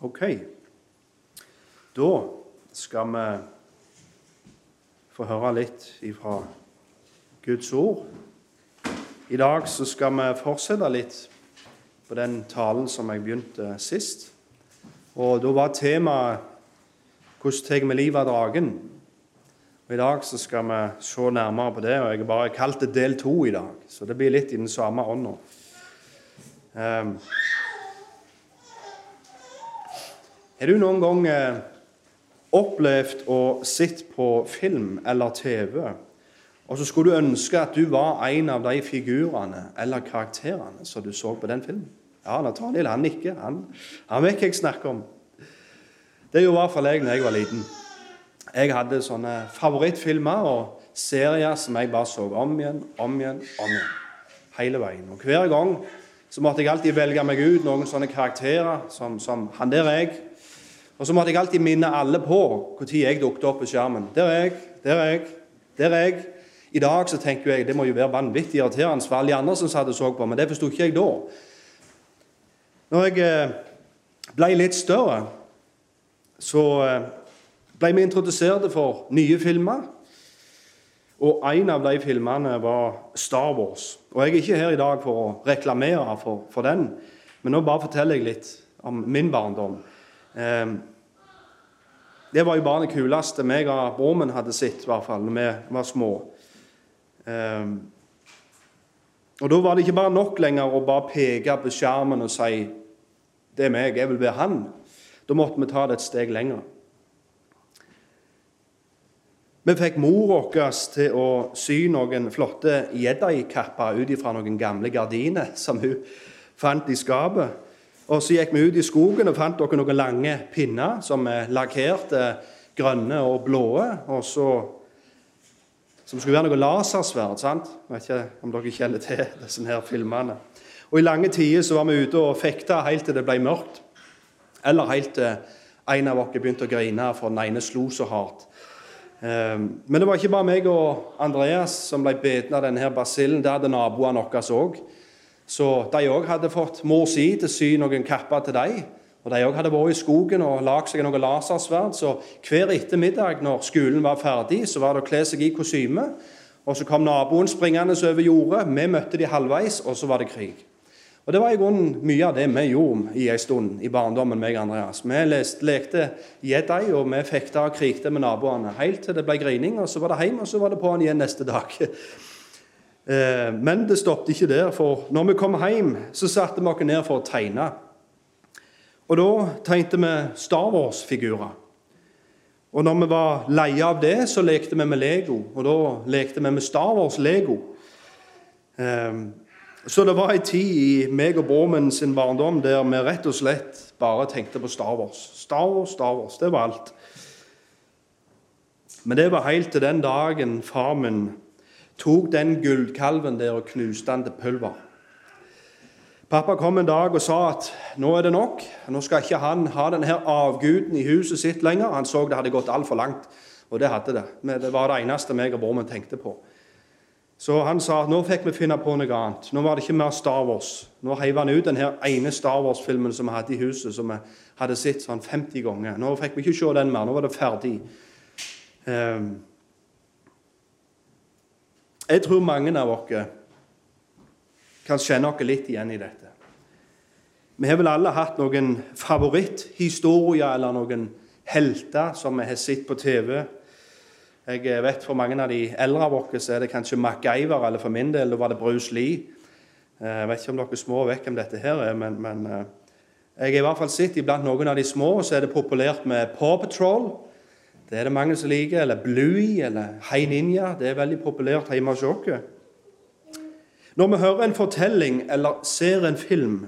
Ok. Da skal vi få høre litt ifra Guds ord. I dag så skal vi fortsette litt på den talen som jeg begynte sist. Og Da var temaet 'Hvordan tar vi livet av dragen?' I dag så skal vi se nærmere på det, og jeg har bare kalt det del to i dag. Så det blir litt i den samme ånda. Um, har du noen gang eh, opplevd å sitte på film eller TV, og så skulle du ønske at du var en av de figurene eller karakterene som du så på den filmen? Ja, Nathaniel han nikker. Han, han vet hva jeg snakker om. Det gjorde i hvert fall jeg da jeg var liten. Jeg hadde sånne favorittfilmer og serier som jeg bare så om igjen, om igjen, om igjen. Hele veien. Og hver gang så måtte jeg alltid velge meg ut noen sånne karakterer som, som Han der er jeg. Og så måtte jeg alltid minne alle på når jeg dukket opp på skjermen. Der er jeg, der er jeg, der er jeg. I dag så tenker jeg det må jo være vanvittig irriterende for alle de andre som satt og så på, men det forsto ikke jeg da. Når jeg eh, ble litt større, så eh, ble vi introdusert for nye filmer. Og en av de filmene var Star Wars. Og Jeg er ikke her i dag for å reklamere for, for den, men nå bare forteller jeg litt om min barndom. Eh, det var jo bare det kuleste meg og Brumund hadde sett, i hvert fall, når vi var små. Um, og Da var det ikke bare nok lenger å bare peke på skjermen og si 'Det er meg, jeg vil være han'. Da måtte vi ta det et steg lenger. Vi fikk mor vår til å sy noen flotte jeddaikapper ut fra noen gamle gardiner som hun fant i skapet. Og Så gikk vi ut i skogen og fant dere noen lange pinner som er lakkerte grønne og blå. Og så, som skulle være noe lasersverd. sant? Jeg vet ikke om dere kjenner til disse her filmene. Og I lange tider så var vi ute og fekta helt til det ble mørkt. Eller helt til en av oss begynte å grine for den ene slo så hardt. Ehm, men det var ikke bare meg og Andreas som ble beten av denne basillen. Det hadde naboene våre òg. Så de òg hadde fått mor si til å sy noen kapper til dem. Og De òg hadde vært i skogen og lagd seg noe lasersverd. Så hver ettermiddag når skolen var ferdig, så var det å kle seg i kostyme. Og Så kom naboen springende over jordet. Vi møtte de halvveis, og så var det krig. Og Det var i grunnen mye av det vi gjorde i en stund i barndommen. meg Andreas. Vi leste, lekte Jedi, og vi fekta og krigte med naboene helt til det ble grining. og Så var det hjem, og så var det på'n igjen neste dag. Eh, men det stoppet ikke der, for når vi kom hjem, så satte vi oss ned for å tegne. Og da tegnte vi Star Wars-figurer. Og når vi var leie av det, så lekte vi med Lego. Og da lekte vi med Star Wars-Lego. Eh, så det var ei tid i meg og Bormen sin barndom der vi rett og slett bare tenkte på Star Wars. Star Wars, Star Wars. Det var alt. Men det var helt til den dagen far min tok den gullkalven der og knuste den til pulver. Pappa kom en dag og sa at nå er det nok. Nå skal ikke han ha denne avguden i huset sitt lenger. Han så det hadde gått altfor langt, og det hadde det. Men det var det eneste meg og broren tenkte på. Så han sa at nå fikk vi finne på noe annet. Nå var det ikke mer Star Wars. Nå heiv han ut den ene Star Wars-filmen som vi hadde i huset, som vi hadde sett sånn 50 ganger. Nå fikk vi ikke se den mer. Nå var det ferdig. Ehm. Jeg tror mange av oss kan kjenne oss litt igjen i dette. Vi har vel alle hatt noen favoritthistorier eller noen helter som vi har sett på TV jeg vet For mange av de eldre av oss er det kanskje MacGyver, eller for min del var det Bruce Lee. Eh, jeg vet ikke om dere små vet hvem dette her er, men, men eh, jeg har i hvert fall sett iblant noen av de små så er det populært med Paw Patrol. Det er det mange som liker. Eller Bluey eller Hei Ninja. Det er veldig populært hjemme hos oss. Når vi hører en fortelling eller ser en film,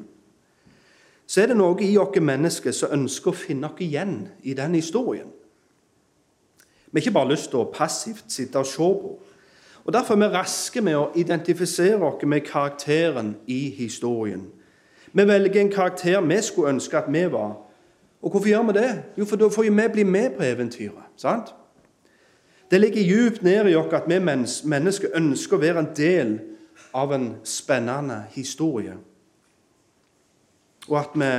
så er det noe i oss mennesker som ønsker å finne oss igjen i den historien. Vi har ikke bare lyst til å passivt sitte og se på. Og Derfor er vi raske med å identifisere oss med karakteren i historien. Vi velger en karakter vi skulle ønske at vi var. Og hvorfor gjør vi det? Jo, for da får vi bli med på eventyret. sant? Det ligger djupt ned i oss at vi mennesker ønsker å være en del av en spennende historie. Og at vi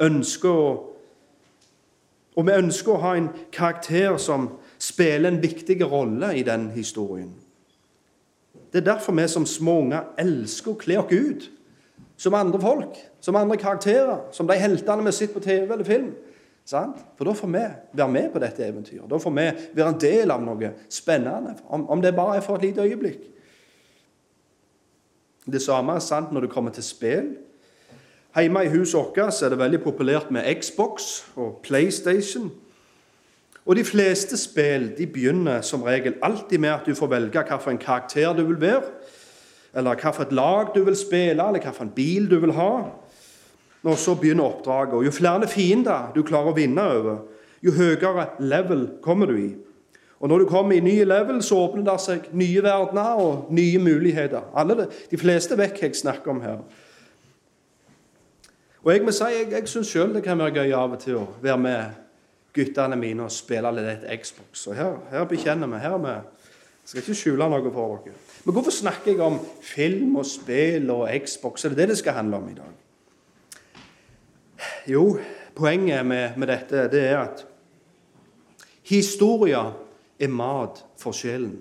ønsker å Og vi ønsker å ha en karakter som spiller en viktig rolle i den historien. Det er derfor vi som små unger elsker å kle oss ut som andre folk, som andre karakterer, som de heltene vi sitter på TV eller film. Sant? For da får vi være med på dette eventyret. Da får vi være en del av noe spennende, om, om det bare er for et lite øyeblikk. Det samme er sant når det kommer til spill. Hjemme i huset vårt er det veldig populært med Xbox og PlayStation. Og De fleste spill de begynner som regel alltid med at du får velge hvilken karakter du vil være, eller hvilket lag du vil spille, eller hvilken bil du vil ha. Og så begynner oppdraget. Og Jo flere fiender du klarer å vinne over, jo høyere level kommer du i. Og Når du kommer i nye level, så åpner det seg nye verdener og nye muligheter. Alle de fleste vet hva jeg snakker om her. Og Jeg må si, jeg, jeg syns sjøl det kan være gøy av og til å være med guttene mine og spille litt Xbox. Og her, her bekjenner vi. her vi, Jeg skal ikke skjule noe for dere. Men hvorfor snakker jeg om film og spill og Xbox? Er det det det skal handle om i dag? Jo, poenget med, med dette det er at historia er mat for sjelen.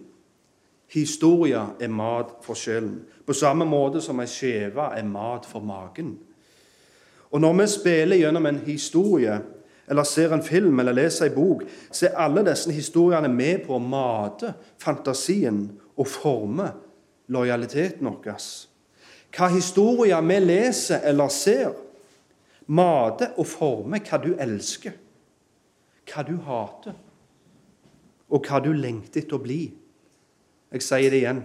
Historia er mat for sjelen. På samme måte som ei skive er mat for magen. Og når vi spiller gjennom en historie, eller ser en film eller leser en bok, så er alle disse historiene med på å mate fantasien og forme lojaliteten vår. Hva historier vi leser eller ser, mater og former hva du elsker, hva du hater, og hva du lengter etter å bli. Jeg sier det igjen.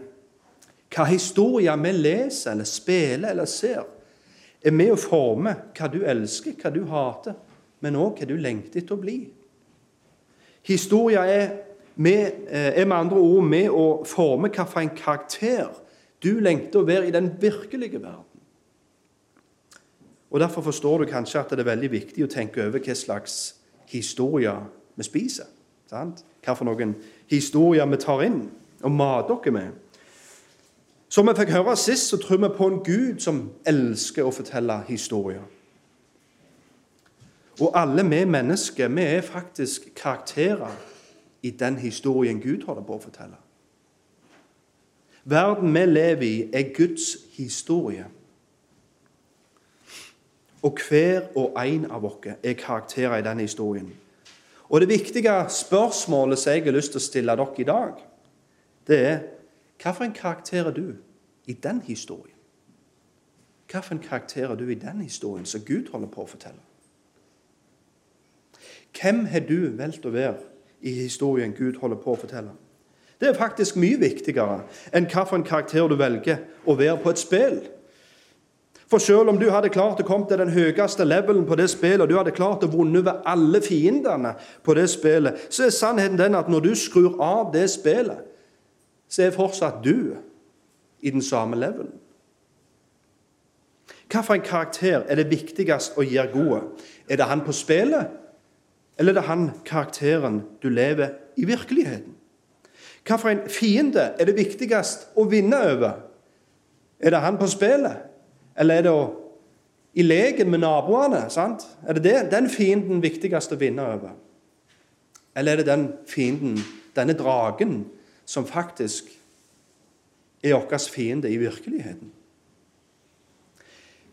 Hva historier vi leser eller spiller eller ser, er med å forme hva du elsker, hva du hater, men òg hva du lengter etter å bli. Historia er, med, eh, er med andre ord med å forme hvilken karakter du lengter å være i den virkelige verden. Og Derfor forstår du kanskje at det er veldig viktig å tenke over hva slags historier vi spiser. Sant? Hva for noen historier vi tar inn og mater oss med. Som vi fikk høre sist, så tror vi på en Gud som elsker å fortelle historier. Og alle vi mennesker vi er faktisk karakterer i den historien Gud holder på å fortelle. Verden vi lever i, er Guds historie. Og hver og en av oss er karakterer i den historien. Og det viktige spørsmålet som jeg har lyst til å stille dere i dag, det er Hvilken karakter er du i den historien? Hvilken karakter er du i den historien som Gud holder på å fortelle? Hvem har du valgt å være i historien Gud holder på å fortelle? Det er faktisk mye viktigere enn hvilken karakter du velger å være på et spill. For selv om du hadde klart å komme til den høyeste levelen på det spillet, og du hadde klart å vunne over alle fiendene på det spillet, så er sannheten den at når du skrur av det spillet, så er fortsatt du i den samme levelen. Hvilken karakter er det viktigst å gjøre gode? Er det han på spillet, eller er det han karakteren du lever i virkeligheten? Hvilken fiende er det viktigst å vinne over? Er det han på spillet, eller er det å, i leken med naboene? sant? Er det, det den fienden viktigst å vinne over? Eller er det den fienden, denne dragen, som faktisk er vår fiende i virkeligheten.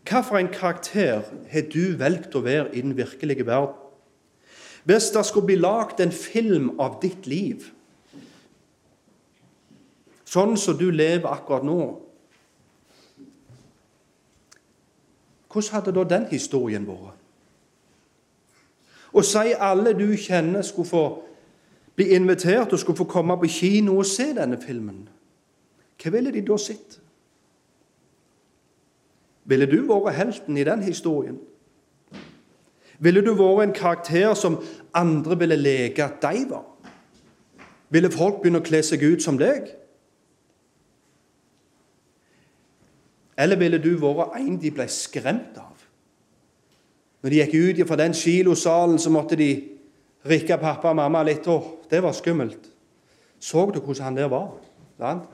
Hvilken karakter har du valgt å være i den virkelige verden? Hvis det skulle bli lagd en film av ditt liv, sånn som du lever akkurat nå Hvordan hadde da den historien vært? Og si alle du kjenner, skulle få bli invitert og skulle få komme på kino og se denne filmen. Hva ville de da sett? Ville du vært helten i den historien? Ville du vært en karakter som andre ville leke at de var? Ville folk begynne å kle seg ut som deg? Eller ville du vært en de ble skremt av? Når de gikk ut fra den kilosalen, så måtte de rikke pappa og mamma litt. Å, det var skummelt. Så du hvordan han der var? Sant?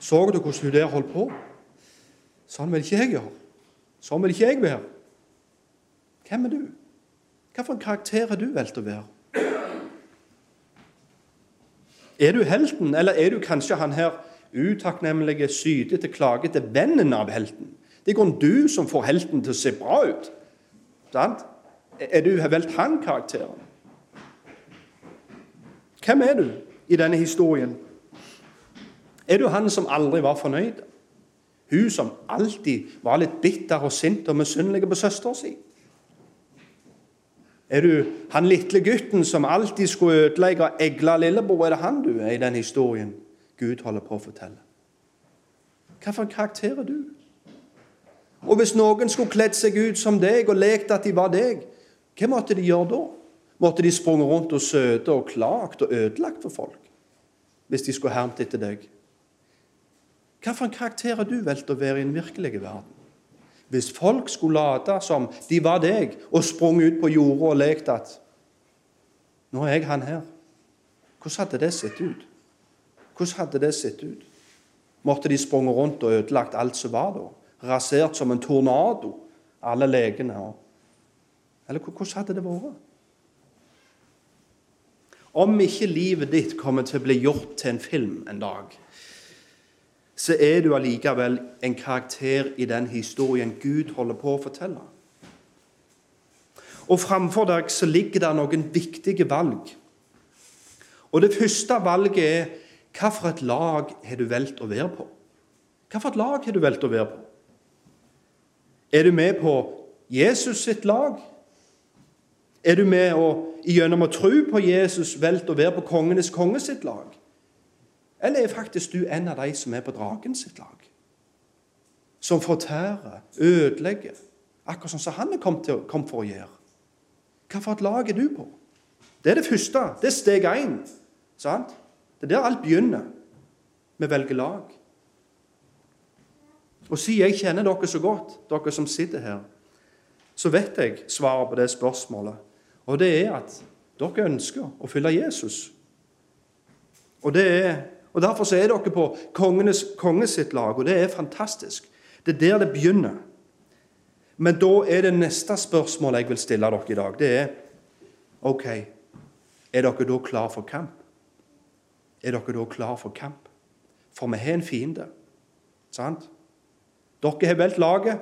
Så du hvordan hun der holdt på? Sånn vil ikke jeg gjøre. Sånn vil ikke jeg være. Hvem er du? Hvilken karakter er du valgt å være? Er du helten, eller er du kanskje han her utakknemlige, sydete, klagete vennen av helten? Det er kun du som får helten til å se bra ut. Sant? Er du valgt han karakteren? Hvem er du i denne historien? Er du han som aldri var fornøyd? Hun som alltid var litt bitter og sint og misunnelig på søsteren sin? Er du han lille gutten som alltid skulle ødelegge egla lillebror? Er det han du er i den historien Gud holder på å fortelle? Hvilken karakter er du? Og hvis noen skulle kledd seg ut som deg og lekt at de var deg, hva måtte de gjøre da? Måtte de sprunget rundt og søte og klagt og ødelagt for folk hvis de skulle hermt etter deg? Hvilken karakter er du valgt å være i den virkelige verden? Hvis folk skulle late som de var deg, og sprunget ut på jorda og lekt at Nå er jeg han her. Hvordan hadde det sett ut? Hvordan hadde det sett ut? Måtte de sprunget rundt og ødelagt alt som var da? Rasert som en tornado, alle legene? Eller hvordan hadde det vært? Om ikke livet ditt kommer til å bli gjort til en film en dag, så er du allikevel en karakter i den historien Gud holder på å fortelle. Og framfor deg så ligger det noen viktige valg. Og Det første valget er hva for et lag har du valgt å være på? Hva for et lag har du valgt å være på? Er du med på Jesus sitt lag? Er du med å, gjennom å tro på Jesus valgt å være på kongenes konge sitt lag? Eller er faktisk du en av de som er på dragen sitt lag? Som fortærer, ødelegger, akkurat sånn som han er kommet, kom for å gjøre. Hva for et lag er du på? Det er det første. Det er steg én. Sant? Det er der alt begynner. Vi velger lag. Og siden jeg kjenner dere så godt, dere som sitter her, så vet jeg svaret på det spørsmålet. Og det er at dere ønsker å følge Jesus. Og det er og Derfor så er dere på kongenes, konges sitt lag, og det er fantastisk. Det er der det begynner. Men da er det neste spørsmålet jeg vil stille dere i dag, det er OK, er dere da klar for kamp? Er dere da klar for kamp? For vi har en fiende. Sant? Dere har valgt laget,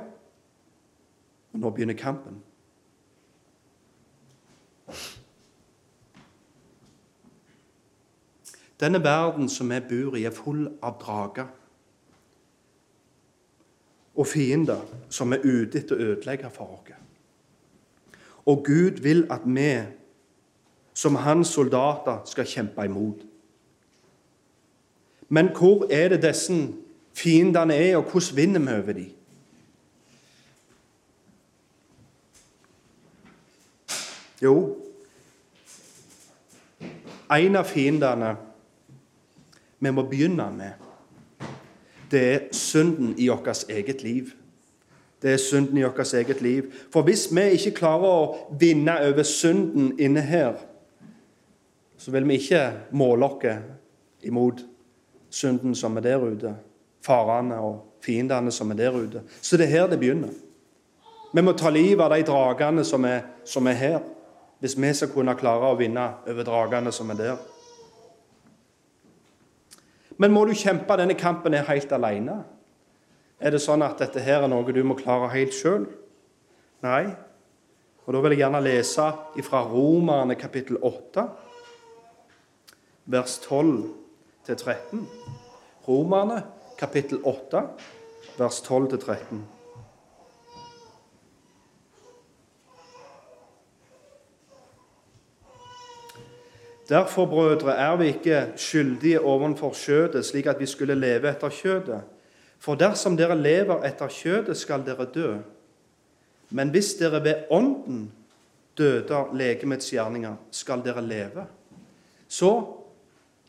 og nå begynner kampen. Denne verden som vi bor i, er full av drager og fiender som er ute etter å ødelegge for oss. Og Gud vil at vi som hans soldater skal kjempe imot. Men hvor er det disse fiendene er, og hvordan vinner vi over dem? Jo, en av fiendene vi må begynne med, det er synden i vårt eget liv. Det er synden i vårt eget liv. For hvis vi ikke klarer å vinne over synden inne her, så vil vi ikke måle oss imot synden som er der ute, farene og fiendene som er der ute. Så det er her det begynner. Vi må ta livet av de dragene som er, som er her, hvis vi skal kunne klare å vinne over dragene som er der. Men må du kjempe denne kampen her helt alene? Er det sånn at dette her er noe du må klare helt sjøl? Nei. Og Da vil jeg gjerne lese fra Romerne kapittel 8, vers 12-13. Romerne kapittel 8, vers 12-13. Derfor, brødre, er vi ikke skyldige ovenfor kjødet, slik at vi skulle leve etter kjødet. For dersom dere lever etter kjødet, skal dere dø. Men hvis dere ved Ånden døder legemets gjerninger, skal dere leve. Så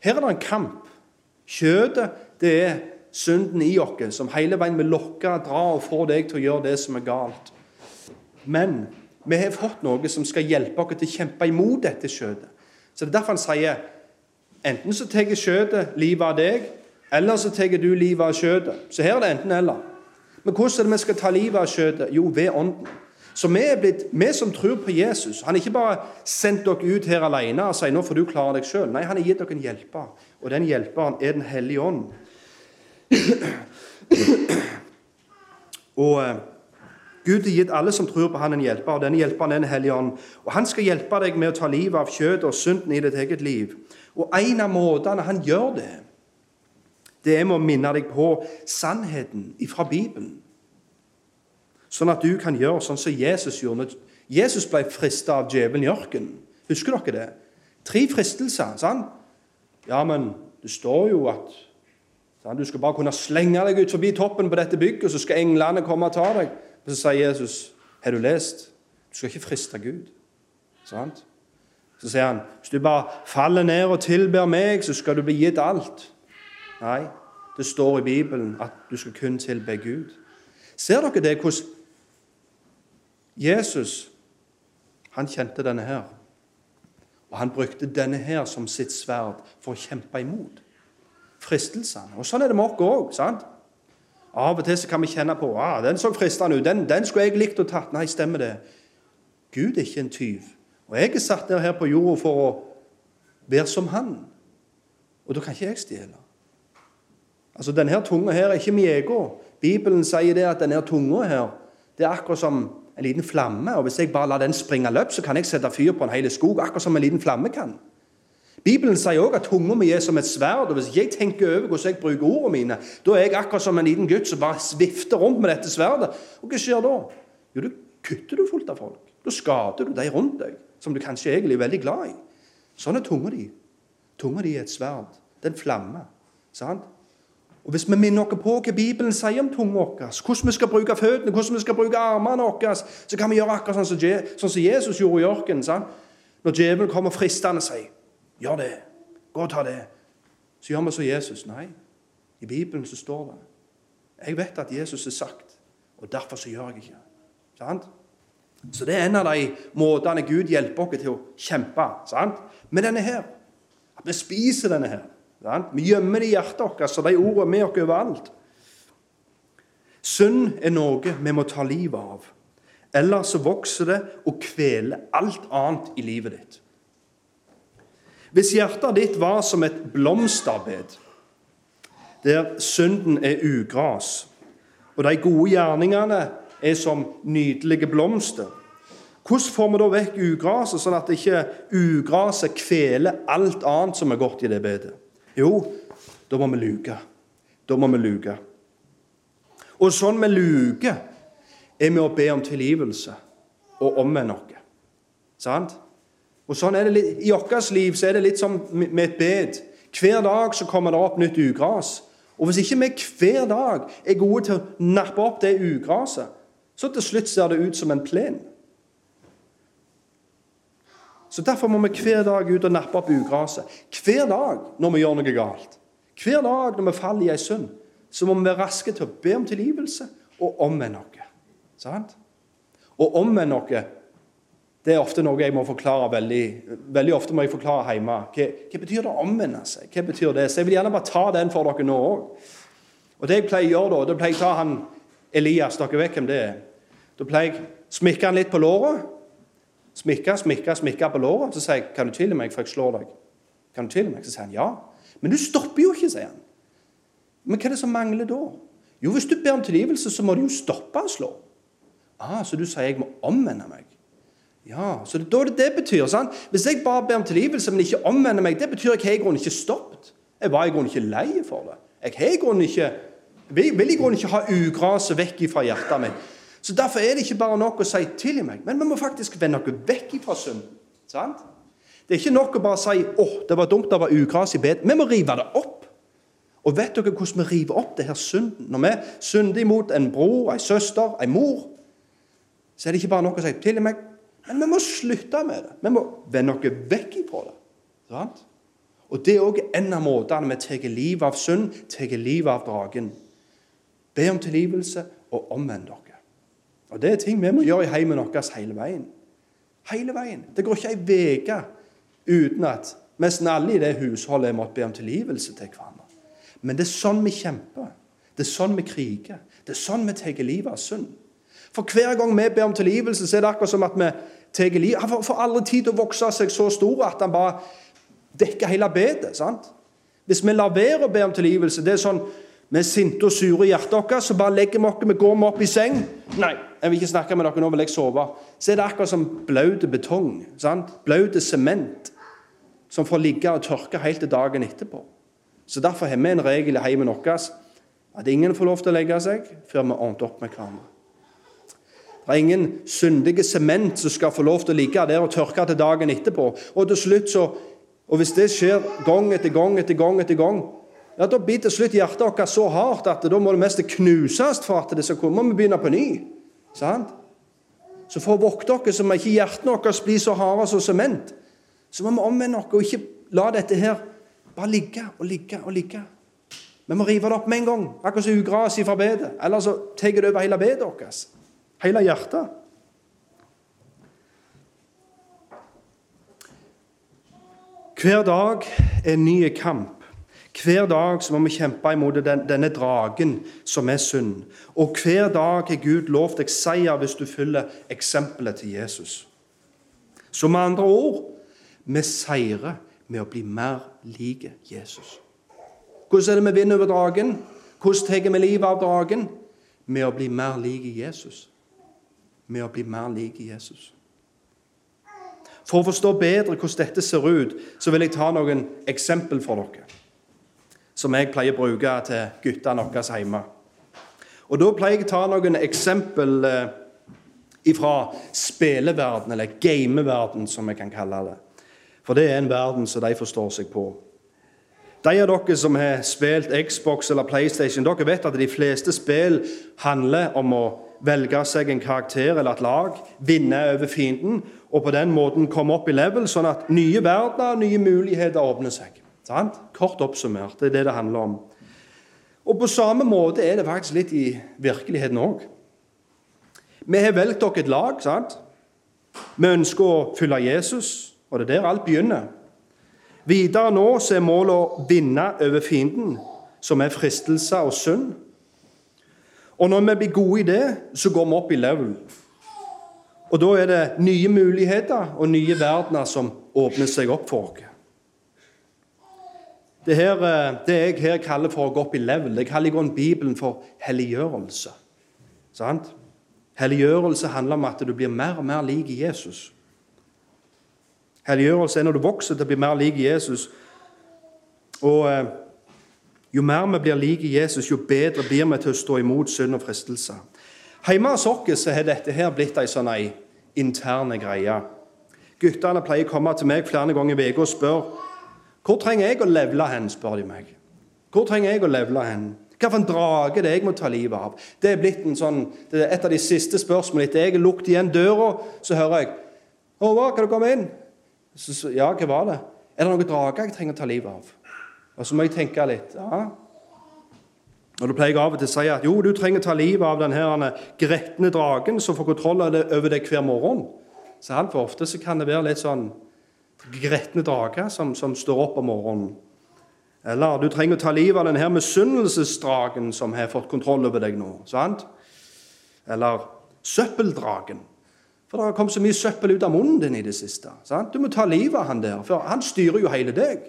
her er det en kamp. Kjødet, det er synden i oss, som hele veien vil lokke, dra og få deg til å gjøre det som er galt. Men vi har fått noe som skal hjelpe oss til å kjempe imot dette kjødet. Så det er derfor han sier enten så tar skjøtet livet av deg, eller så tar du livet av skjøtet. Så her er det enten-eller. Men hvordan er det vi skal ta livet av skjøtet? Jo, ved Ånden. Så vi, er blitt, vi som tror på Jesus Han har ikke bare sendt dere ut her alene og sier nå får du klare deg sjøl. Nei, han har gitt dere en hjelper, og den hjelperen er Den hellige ånd. og eh, Gud har gitt alle som tror på Han en hjelper, og denne hjelperen er Den hellige ånd. Og Han skal hjelpe deg med å ta livet av kjøttet og synden i ditt eget liv. Og en av måtene han gjør det, det er med å minne deg på sannheten fra Bibelen. Sånn at du kan gjøre sånn som Jesus gjorde. Jesus ble frista av djevelen i ørkenen. Husker dere det? Tre fristelser. sant? Ja, men det står jo at sant? du skal bare kunne slenge deg ut forbi toppen på dette bygget, så skal englene komme og ta deg. Og så sier Jesus, 'Har du lest? Du skal ikke friste Gud.' Sant? Så sier han, 'Hvis du bare faller ned og tilber meg, så skal du bli gitt alt.' Nei, det står i Bibelen at du skal kun tilbe Gud. Ser dere det, hvordan Jesus han kjente denne her. Og han brukte denne her som sitt sverd for å kjempe imot fristelsene. Og Sånn er det med oss òg. Av og til så kan vi kjenne på ah, den så fristende ut. Den, den skulle jeg likt å tatt. Nei, stemmer det. Gud er ikke en tyv. Og jeg er satt ned her på jorda for å være som han. Og da kan ikke jeg stjele. Altså, Denne tunga her er ikke min egen. Bibelen sier det at denne tunga her, det er akkurat som en liten flamme. og Hvis jeg bare lar den springe løp, så kan jeg sette fyr på en hel skog, akkurat som en liten flamme kan. Bibelen sier også at tunga mi er som et sverd. og Hvis jeg tenker over hvordan jeg bruker ordene mine, da er jeg akkurat som en liten gutt som bare svifter rundt med dette sverdet. Og hva skjer da? Jo, da kutter du fullt av folk. Da skader du de rundt deg, som du kanskje egentlig er veldig glad i. Sånn er tunga di. Tunga di er et sverd. Det er en flamme. sant? Og Hvis vi minner oss på hva Bibelen sier om tunga vår, hvordan vi skal bruke føttene, hvordan vi skal bruke armene våre, så kan vi gjøre akkurat sånn som, sånn Jesus gjorde i ørkenen. Når djevelen kommer fristende og sier 'Gjør det. Gå og ta det.' Så gjør vi som Jesus. Nei, i Bibelen så står det Jeg vet at Jesus har sagt, og derfor så gjør jeg ikke. Sant? Så det er en av de måtene Gud hjelper oss til å kjempe sant? med denne her. At vi spiser denne her. Vi gjemmer det i hjertet vårt, så de ordene er med oss overalt. Synd er noe vi må ta livet av. Ellers så vokser det og kveler alt annet i livet ditt. Hvis hjertet ditt var som et blomsterbed, der synden er ugras, og de gode gjerningene er som nydelige blomster, hvordan får vi da vekk ugraset, sånn at ikke ugraset kveler alt annet som er godt i det bedet? Jo, da må vi luke. Da må vi luke. Og sånn vi luker, er med å be om tilgivelse og omvende oss. Sant? Og sånn er det litt, I vårt liv så er det litt som med et bed. Hver dag så kommer det opp nytt ugras. Og hvis ikke vi hver dag er gode til å nappe opp det ugraset, så til slutt ser det ut som en plen. Så Derfor må vi hver dag ut og nappe opp ugraset. Hver dag når vi gjør noe galt. Hver dag når vi faller i ei synd, så må vi være raske til å be om tilgivelse og omvende oss. Og omvende oss det er ofte noe jeg må forklare veldig veldig ofte må jeg forklare hjemme. Hva, hva betyr det å omvende seg? Hva betyr det? Så Jeg vil gjerne bare ta den for dere nå òg. Og det jeg pleier å gjøre da, da pleier jeg å ta han Elias. Dere vet hvem det er. Da pleier jeg å smikke han litt på låret. Smikke, smikke, smikke på låret. Så sier jeg, 'Kan du tilgi meg, for jeg slår deg?' Kan du tilgi meg? Så sier han ja. Men du stopper jo ikke, sier han. Men hva er det som mangler da? Jo, hvis du ber om tilgivelse, så må du jo stoppe å slå. Ah, Så du sier jeg må omvende meg? Ja, så det, det det betyr. sant? Hvis jeg bare ber om tilgivelse, men ikke omvender meg, det betyr at jeg i grunnen ikke stoppet. Jeg var i grunnen ikke lei for det. Jeg har i grunnen ikke, vil, i grunnen ikke ha ugraset vekk fra hjertet mitt. Så Derfor er det ikke bare nok å si 'tilgi meg', men vi må faktisk vende noe vekk fra synden. Det er ikke nok å bare si 'Å, det var dumt, det var ugras i bed'. Vi må rive det opp. Og vet dere hvordan vi river opp det her synden? Når vi synder imot en bror, en søster, en mor, så er det ikke bare nok å si 'tilgi meg', men vi må slutte med det. Vi må vende oss vekk ifra det. Sant? Og Det er òg en av måtene vi tar livet av synd, tar livet av dragen. Be om tilgivelse og omvend dere. Og Det er ting vi må gjøre i heimen vår hele veien. Hele veien. Det går ikke ei uke uten at nesten alle i det husholdet måtte be om tilgivelse til hverandre. Men det er sånn vi kjemper. Det er sånn vi kriger. Det er sånn vi tar livet av synd. For hver gang vi ber om tilgivelse, så er det akkurat som at vi tar liv. Han får aldri tid til å vokse seg så stor at han bare dekker hele bedet. sant? Hvis vi lar være å be om tilgivelse det er sånn, Vi er sinte og sure i hjertet vårt, så bare legger vi oss, vi går opp i seng. Nei, jeg vil ikke snakke med dere, nå vil jeg sove. Så er det akkurat som blaut betong. sant? Blaut sement som får ligge og tørke helt til dagen etterpå. Så Derfor har vi en regel i heimen vår at ingen får lov til å legge seg før vi har ordnet opp med hverandre. Det er ingen syndige sement som skal få lov til å ligge der og tørke til dagen etterpå. Og til slutt så, og hvis det skjer gang etter gang etter gang, etter gang, ja, da blir til slutt hjertet vårt så hardt at da må det mest knuses for at det skal komme. Vi begynner på ny. Sant? Så for å vokte oss så må ikke hjertene våre bli så harde som sement, så må vi omvende oss og ikke la dette her bare ligge og ligge og ligge. Vi må rive det opp med en gang, akkurat som ugraset fra bedet. Eller så tar det over hele bedet vårt. Hele hjertet. Hver dag er en ny kamp. Hver dag må vi kjempe imot den, denne dragen som er synd. Og hver dag har Gud lovt deg seier hvis du følger eksempelet til Jesus. Så med andre ord vi seirer med å bli mer like Jesus. Hvordan er det vi vinner over dragen? Hvordan tar vi livet av dragen? Med å bli mer like Jesus. Med å bli mer lik Jesus. For å forstå bedre hvordan dette ser ut, så vil jeg ta noen eksempel for dere. Som jeg pleier å bruke til guttene våre hjemme. Og Da pleier jeg å ta noen eksempel ifra fra spilleverden, eller gameverden, som jeg kan kalle det. For det er en verden som de forstår seg på. De av dere som har spilt Xbox eller PlayStation, dere vet at de fleste spill handler om å velge seg en karakter eller et lag, vinne over fienden og på den måten komme opp i level, sånn at nye verdener og nye muligheter åpner seg. Sant? Kort oppsummert, det er det det handler om. Og På samme måte er det faktisk litt i virkeligheten òg. Vi har valgt dere et lag. sant? Vi ønsker å følge Jesus, og det er der alt begynner. Videre nå så er målet å vinne over fienden, som er fristelse og synd. Og når vi blir gode i det, så går vi opp i level. Og da er det nye muligheter og nye verdener som åpner seg opp for oss. Det, her, eh, det jeg her kaller for å gå opp i level, det kaller jeg Bibelen for helliggjørelse. Sant? Helliggjørelse handler om at du blir mer og mer lik Jesus. Helliggjørelse er når du vokser til å bli mer lik Jesus. Og eh, jo mer vi blir lik Jesus, jo bedre blir vi til å stå imot synd og fristelse. Hjemme hos oss har dette her blitt ei sånn ei interne greie. Guttene pleier å komme til meg flere ganger i uka og spørre hvor trenger jeg å levele hen. spør de meg. Hvor trenger jeg å levele hen? Hvilken drage det er jeg må ta livet av? Det er blitt sånn, det er et av de siste spørsmålene. Etter jeg lukket igjen døra, så hører jeg 'Håvard, kan du komme inn?' Så, så, ja, hva var det? Er det noen drager jeg trenger å ta livet av? Og så må jeg tenke litt. ja. Og Da pleier jeg av og til å si at jo, du trenger å ta livet av denne gretne dragen som får kontroll over deg hver morgen. Så Altfor ofte så kan det være litt sånn gretne drager som, som, står opp om morgenen. Eller du trenger å ta livet av denne misunnelsesdragen som har fått kontroll over deg nå. sant? Eller søppeldragen for det har kommet så mye søppel ut av munnen din i det siste. Sant? Du må ta livet av han der, for han styrer jo hele deg.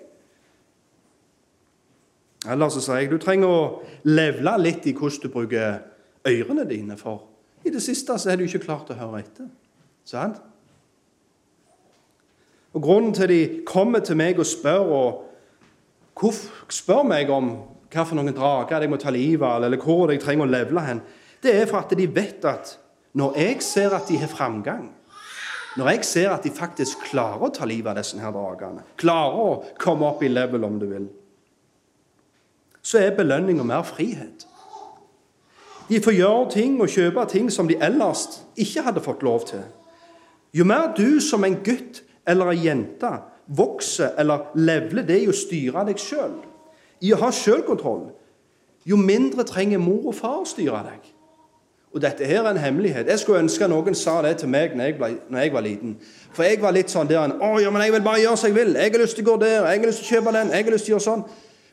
Eller så sier jeg du trenger å levle litt i hvordan du bruker ørene dine, for i det siste så er du ikke klart å høre etter. Sant? Og Grunnen til de kommer til meg og spør, og spør meg om noen drager jeg må ta livet av, eller hvor jeg trenger å levele hen, det er for at de vet at når jeg ser at de har framgang, når jeg ser at de faktisk klarer å ta livet av disse her dragene, klarer å komme opp i level, om du vil, så er belønninga mer frihet. De får gjøre ting og kjøpe ting som de ellers ikke hadde fått lov til. Jo mer du som en gutt eller ei jente vokser eller levler, det i å styre deg sjøl, i å ha sjølkontroll, jo mindre trenger mor og far å styre deg. Og dette her er en hemmelighet. Jeg skulle ønske noen sa det til meg når jeg, ble, når jeg var liten. For jeg var litt sånn der Å, ja, men jeg vil bare gjøre som jeg vil. Jeg har lyst til å gå der. Jeg har lyst til å kjøpe den. Jeg har lyst til å gjøre sånn.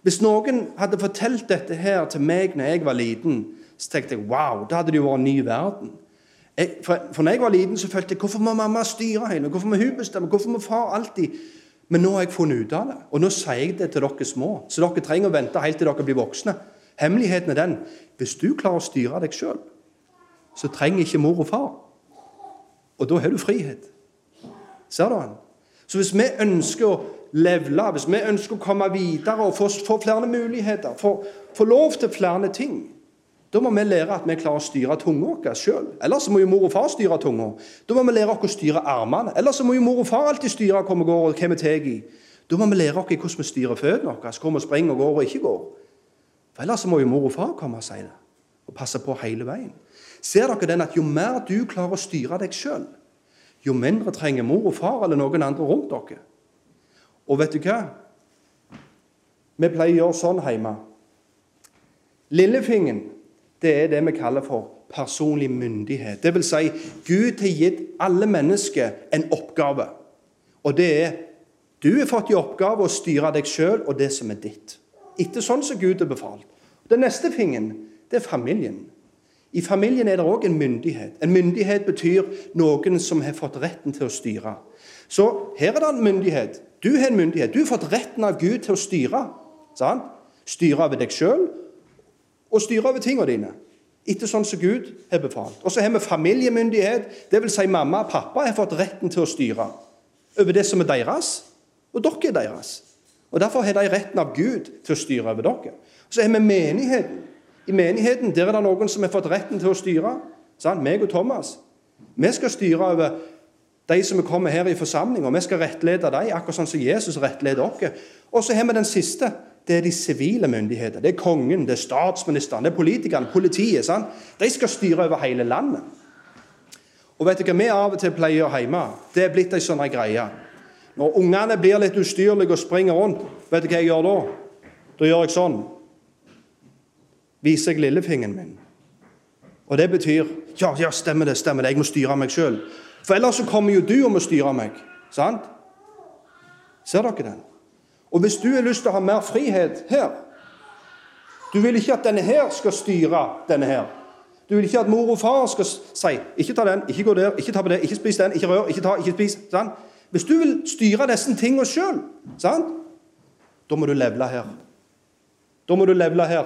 Hvis noen hadde fortalt dette her til meg når jeg var liten, så tenkte jeg wow, da hadde det jo vært en ny verden. Jeg, for, for når jeg var liten, så følte jeg hvorfor må mamma styre henne? Hvorfor må hun bestemme? Hvorfor må far alltid Men nå har jeg funnet ut av det, og nå sier jeg det til dere små. Så dere trenger å vente helt til dere blir voksne. Hemmeligheten er den hvis du klarer å styre deg sjøl, så trenger ikke mor og far. Og da har du frihet. Ser du han? Så hvis vi ønsker å levele, hvis vi ønsker å komme videre og få, få flere muligheter, få, få, lov til flere ting, da må vi lære at vi klarer å styre tunga vår sjøl. Ellers må jo mor og far styre tunga. Da må vi lære oss å styre armene. Ellers må jo mor og far alltid styre hvor vi går og hva vi tar i. Da må vi lære oss hvordan vi styrer føttene våre, hvor vi springer og går og ikke går. For Ellers må jo mor og far komme og si det, og passe på hele veien. Ser dere den at jo mer du klarer å styre deg sjøl, jo mindre trenger mor og far eller noen andre rundt dere. Og vet du hva? Vi pleier å gjøre sånn hjemme. Lillefingen, det er det vi kaller for personlig myndighet. Det vil si, Gud har gitt alle mennesker en oppgave. Og det er du har fått i oppgave å styre deg sjøl og det som er ditt. Etter sånn som Gud har befalt. Den neste fingeren, det er familien. I familien er det òg en myndighet. En myndighet betyr noen som har fått retten til å styre. Så her er det en myndighet. Du har en myndighet. Du har fått retten av Gud til å styre. Sant? Styre over deg sjøl og styre over tingene dine. Etter sånn som Gud har befalt. Og så har vi familiemyndighet. Dvs. Si mamma og pappa har fått retten til å styre over det som er deres, og dere er deres. Og Derfor har de retten av Gud til å styre over dere. Så har vi menigheten. I menigheten der er det noen som har fått retten til å styre. Sant? Meg og Thomas. Vi skal styre over de som kommer her i forsamlinga. Vi skal rettlede dem, akkurat sånn som Jesus rettleder oss. Og så har vi den siste. Det er de sivile myndigheter. Det er kongen, det er statsministeren, det er politikerne, politiet. Sant? De skal styre over hele landet. Og vet du hva vi av og til pleier hjemme? Det er blitt ei sånn greie. Når ungene blir litt ustyrlige og springer rundt, vet du hva jeg gjør da? Da gjør jeg sånn viser jeg lillefingeren min. Og det betyr ja, ja, stemmer det, stemmer det, jeg må styre meg sjøl. For ellers så kommer jo du og må styre meg. Sant? Ser dere den? Og hvis du har lyst til å ha mer frihet her Du vil ikke at denne her skal styre denne her. Du vil ikke at mor og far skal si 'Ikke ta den, ikke gå der, ikke ta på det, ikke spis den, ikke rør, ikke ta, ikke spis'. Sant? Hvis du vil styre disse tingene sjøl, da må du levele her. Da må du levele her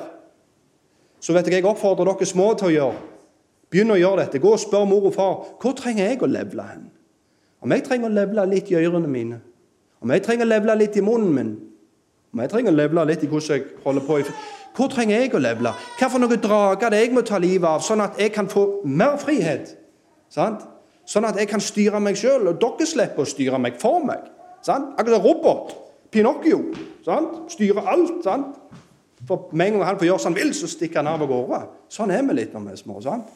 så vet jeg jeg oppfordrer dere små til å gjøre. Begynn å gjøre dette. Gå og spør mor og far hvor trenger jeg å levele hen. Om jeg trenger å levele litt i ørene mine, om jeg trenger å levele litt i munnen min, om jeg trenger å levele litt i hvordan jeg holder på Hvor trenger jeg å levele? Noen drager det jeg må ta livet av, sånn at jeg kan få mer frihet? Sant? Sånn at jeg kan styre meg sjøl, og dere slipper å styre meg for meg. Sant? Akkurat robot. Pinocchio. Sant? Styrer alt. Sant? For med en gang han får gjøre som han vil, så stikker han av av gårde. Sånn er vi litt når vi er små. sant?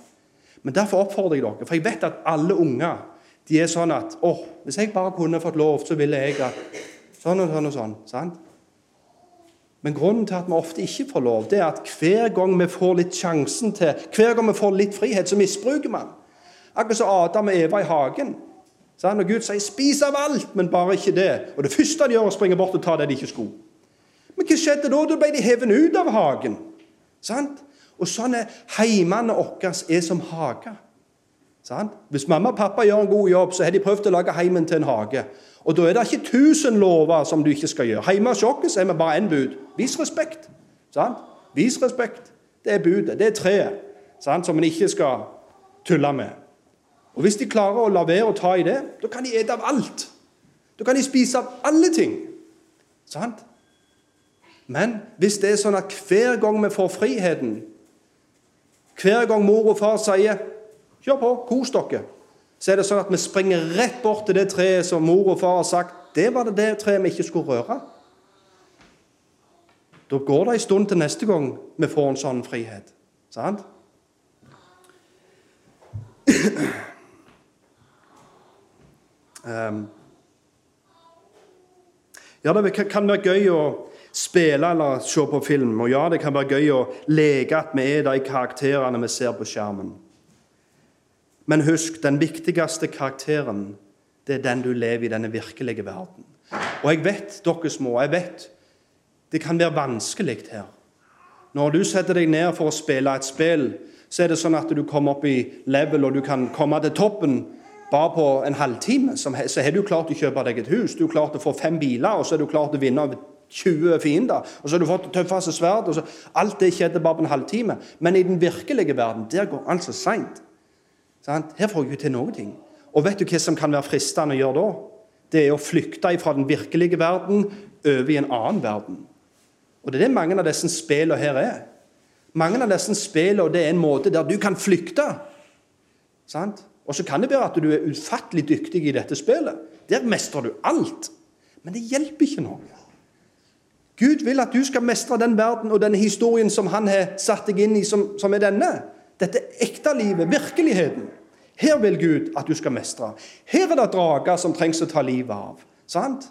Men derfor oppfordrer jeg dere, for jeg vet at alle unger de er sånn at åh, hvis jeg bare kunne fått lov, så ville jeg at Sånn og sånn og sånn. sant? Men grunnen til at vi ofte ikke får lov, det er at hver gang vi får litt sjansen til, hver gang vi får litt frihet, så misbruker man. Akkurat som Adam og Eva i hagen. Sant? Og Gud sier 'spis av alt', men bare ikke det. Og det første de gjør, er å springe bort og ta det de ikke skulle. Men hva skjedde da? Da ble de hevet ut av hagen. Sant? Og sånn er heimene våre er som hager. Sant? Hvis mamma og pappa gjør en god jobb, så har de prøvd å lage heimen til en hage. Og da er det ikke tusen lover som du ikke skal gjøre. Hjemme hos oss er vi bare én bud. Vis respekt. Sant? Vis respekt. Det er budet. Det er treet sant? som en ikke skal tulle med. Og Hvis de klarer å la være å ta i det, da kan de ete av alt. Da kan de spise av alle ting. Sant? Men hvis det er sånn at hver gang vi får friheten, hver gang mor og far sier 'kjør på, kos dere', så er det sånn at vi springer rett bort til det treet som mor og far har sagt det var det det treet vi ikke skulle røre. Da går det en stund til neste gang vi får en sånn frihet. Sant? um, ja, det kan være gøy å spille eller se på film. Og ja, det kan være gøy å leke at vi er de karakterene vi ser på skjermen. Men husk, den viktigste karakteren, det er den du lever i denne virkelige verden. Og jeg vet, dere små, jeg vet det kan være vanskelig her. Når du setter deg ned for å spille et spill, så er det sånn at du kommer opp i level, og du kan komme til toppen bare på en halvtime. Så har du klart å kjøpe deg et hus, du har klart å få fem biler, og så er du klart å vinne 20 fiender. Og så har du fått tøffeste sverd. Alt det skjedde bare på en halvtime. Men i den virkelige verden, der går alt så seint. Her får jeg ikke til noen ting. Og vet du hva som kan være fristende å gjøre da? Det er å flykte fra den virkelige verden over i en annen verden. Og Det er det mange av disse spillene her er. Mange av disse spillene det er en måte der du kan flykte. Sant? Og så kan det være at du er ufattelig dyktig i dette spillet. Der mestrer du alt. Men det hjelper ikke noe. Gud vil at du skal mestre den verden og denne historien som han har satt deg inn i, som, som er denne. Dette ekte livet, virkeligheten. Her vil Gud at du skal mestre. Her er det drager som trengs å ta livet av. Sant?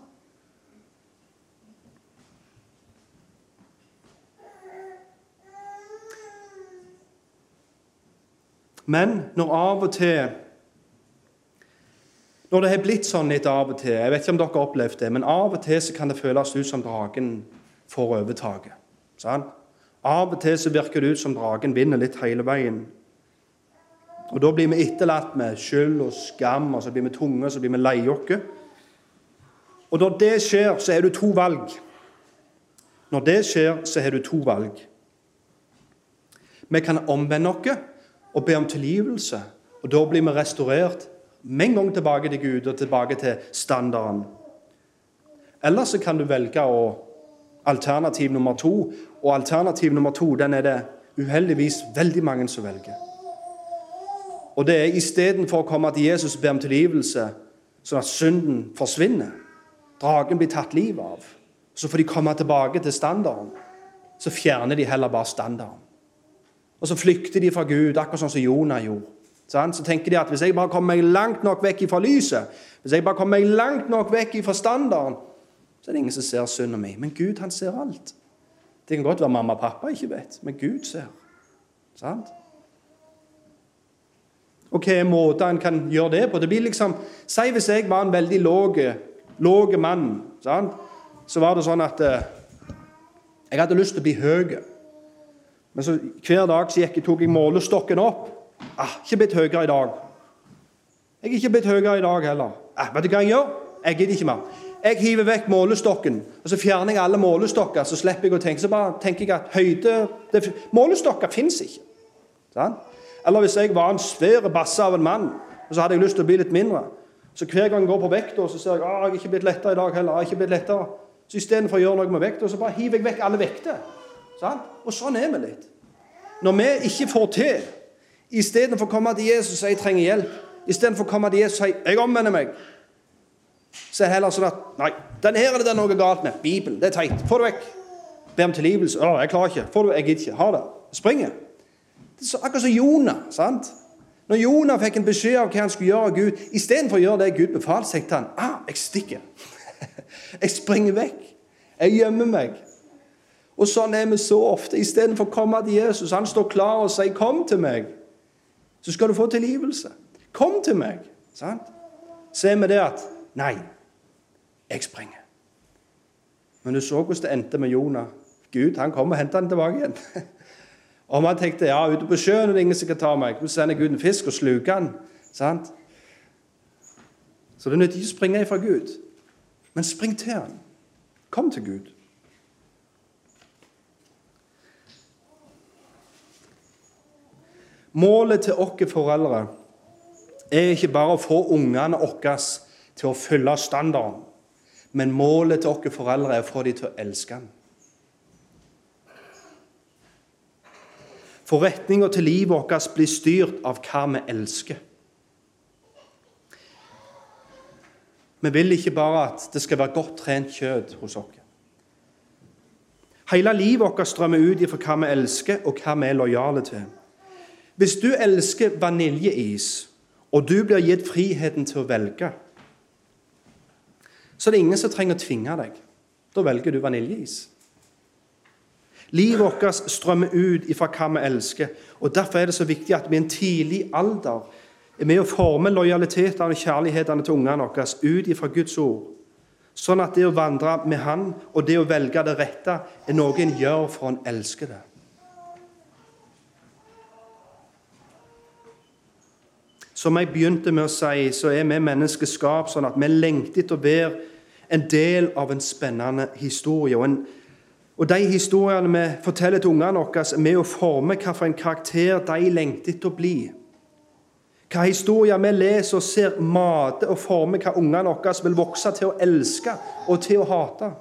Men når av og til Når det har blitt sånn litt av og til Jeg vet ikke om dere har opplevd det, men av og til så kan det føles ut som dragen får overtaket. Sånn? Av og til så virker det ut som dragen vinner litt hele veien. Og Da blir vi etterlatt med skyld og skam, og så blir vi tunge, og så blir vi lei oss. Og når det skjer, så har du to valg. Når det skjer, så har du to valg. Vi kan omvende oss og be om tilgivelse. Og Da blir vi restaurert med en gang tilbake til Gud og tilbake til standarden. Eller så kan du velge å alternativ nummer to. Og alternativ nummer to den er det uheldigvis veldig mange som velger. Og det er istedenfor å komme til Jesus og be om tilgivelse, sånn at synden forsvinner, dragen blir tatt livet av, så får de komme tilbake til standarden, så fjerner de heller bare standarden. Og så flykter de fra Gud, akkurat sånn som Jonah gjorde. Så tenker de at hvis jeg bare kommer meg langt nok vekk fra lyset, hvis jeg bare kommer meg langt nok vekk fra standarden, så er det ingen som ser synda mi. Men Gud, han ser alt. Det kan godt være mamma og pappa ikke vet, men Gud ser. Sant? Og hva er måten en kan gjøre det på? Det blir liksom, Si hvis jeg var en veldig låg mann, sant? så var det sånn at eh, jeg hadde lyst til å bli høy. Men så hver dag så gikk, tok jeg målestokken opp. Ah, ikke blitt høyere i dag. Jeg er ikke blitt høyere i dag heller. Ah, vet du hva jeg gjør? Jeg gidder ikke mer. Jeg hiver vekk målestokken, og så fjerner jeg alle målestokker. Så slipper jeg å tenke. Så bare tenker jeg at høyde det, Målestokker fins ikke. Sånn? Eller hvis jeg var en svær basse av en mann, og så hadde jeg lyst til å bli litt mindre. Så hver gang jeg går på vekta, så ser jeg at jeg er ikke blitt lettere i dag heller. jeg er ikke blitt lettere. Så istedenfor å gjøre noe med vekta, så bare hiver jeg vekk alle vekter. Sånn? Og sånn er vi litt. Når vi ikke får til, istedenfor å komme til Jesus og si jeg trenger hjelp, istedenfor å komme til Jesus og si jeg omvender meg, så er det heller sånn at Nei, den her er det noe galt med. Bibelen, det er teit. Få det vekk. Be om tilgivelse. Å, jeg klarer ikke. Få det, jeg gidder ikke. Ha det. Springer. Det er akkurat som Jonah. sant? Når Jonah fikk en beskjed av hva han skulle gjøre av Gud, istedenfor å gjøre det Gud befalte, til han ah, jeg stikker. jeg springer vekk. Jeg gjemmer meg. Og sånn er vi så ofte. Istedenfor å komme til Jesus, han står klar og sier 'Kom til meg', så skal du få tilgivelse. Kom til meg. sant? Så er vi det at Nei, jeg springer. Men du så hvordan det endte med Jonah. Gud han kom og hentet han tilbake igjen. Og man tenkte ja, ute på sjøen er det ingen som kan ta meg. Så sender Gud en fisk og sluker han. Sant? Så det nytter ikke å springe ifra Gud, men spring til han. Kom til Gud. Målet til oss foreldre er ikke bare å få ungene våre til å følge standarden. Men målet til oss foreldre er å få dem til å elske den. For retninga til livet vårt blir styrt av hva vi elsker. Vi vil ikke bare at det skal være godt trent kjøtt hos oss. Hele livet vårt strømmer ut ifra hva vi elsker, og hva vi er lojale til. Hvis du elsker vaniljeis, og du blir gitt friheten til å velge, så er det ingen som trenger å tvinge deg. Da velger du vaniljeis. Livet vårt strømmer ut ifra hva vi elsker. og Derfor er det så viktig at vi i en tidlig alder er med å forme lojalitetene og kjærlighetene til ungene våre ut ifra Guds ord. Sånn at det å vandre med Han og det å velge det rette er noe en gjør for en elsker det. Som jeg begynte med å si, så er vi mennesker skapt sånn at vi lengter etter å være en del av en spennende historie. Og, en, og de historiene vi forteller til ungene våre, med å forme hvilken karakter de lengter etter å bli. Hva historier vi leser og ser, mater og former hva ungene våre vil vokse til å elske og til å hate.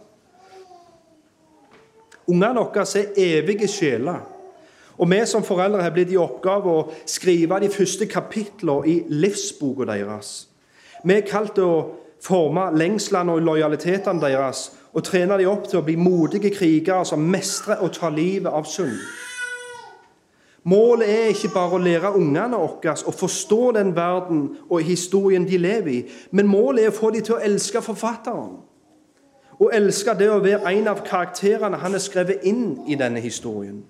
Ungene våre er evige sjeler. Og vi som foreldre har blitt i oppgave å skrive de første kapitlene i livsboka deres. Vi er kalt til å forme lengslene og lojalitetene deres og trene dem opp til å bli modige krigere som mestrer og tar livet av synd. Målet er ikke bare å lære ungene våre å forstå den verden og historien de lever i, men målet er å få dem til å elske forfatteren. Og elske det å være en av karakterene han har skrevet inn i denne historien.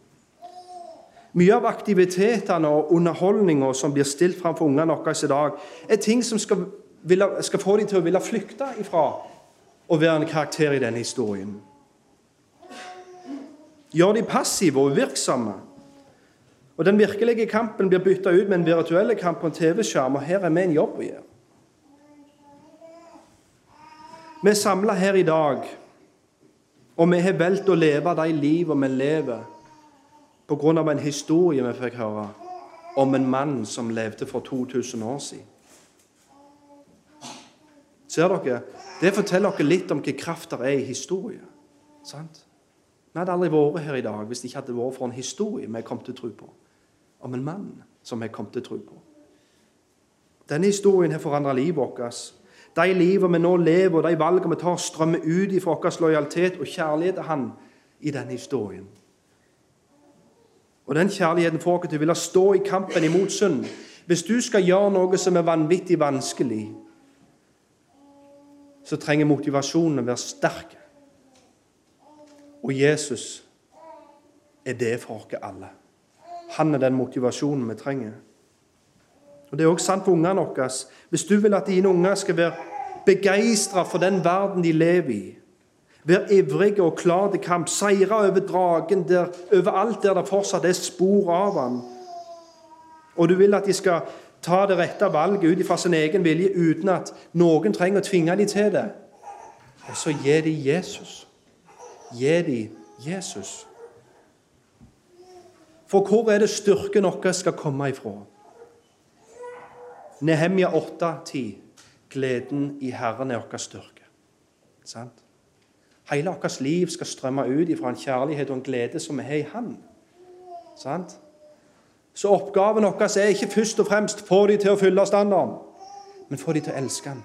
Mye av aktivitetene og underholdninga som blir stilt framfor ungene våre i dag, er ting som skal, ville, skal, få dem til å ville flykte ifra å være en karakter i denne historien. Gjør de passive og uvirksomme. Og Den virkelige kampen blir bytta ut med en virtuell kamp på en TV-skjerm, og her er vi en jobb å gjøre. Vi er samla her i dag, og vi har valgt å leve de livene vi lever av en historie vi fikk høre om en mann som levde for 2000 år siden. Ser dere? Det forteller dere litt om hva kraft det er i historie. Sant? Vi hadde aldri vært her i dag hvis det ikke hadde vært for en historie vi kom til å tro på. Om en mann som vi kom til å tro på. Denne historien har forandret livet vårt. De livene vi nå lever, og de valgene vi tar, strømmer ut ifra vår lojalitet og kjærlighet til Han i denne historien. Og den kjærligheten får dere til å ville stå i kampen imot synd. Hvis du skal gjøre noe som er vanvittig vanskelig, så trenger motivasjonen å være sterk. Og Jesus er det for oss alle. Han er den motivasjonen vi trenger. Og Det er også sant for ungene våre. Hvis du vil at dine unger skal være begeistra for den verden de lever i, Vær ivrige og klar til kamp. Seire over dragen der, overalt der det fortsatt er spor av han. Og du vil at de skal ta det rette valget ut fra sin egen vilje uten at noen trenger å tvinge dem til det. Og så gi de Jesus. Gi de Jesus. For hvor er det styrken vår skal komme ifra? Nehemia 8,10. Gleden i Herren er vår styrke. Sant? Hele vårt liv skal strømme ut ifra en kjærlighet og en glede som vi har i Han. Sant? Så oppgaven vår er ikke først og fremst få dem til å fylle standarden, men få dem til å elske Han.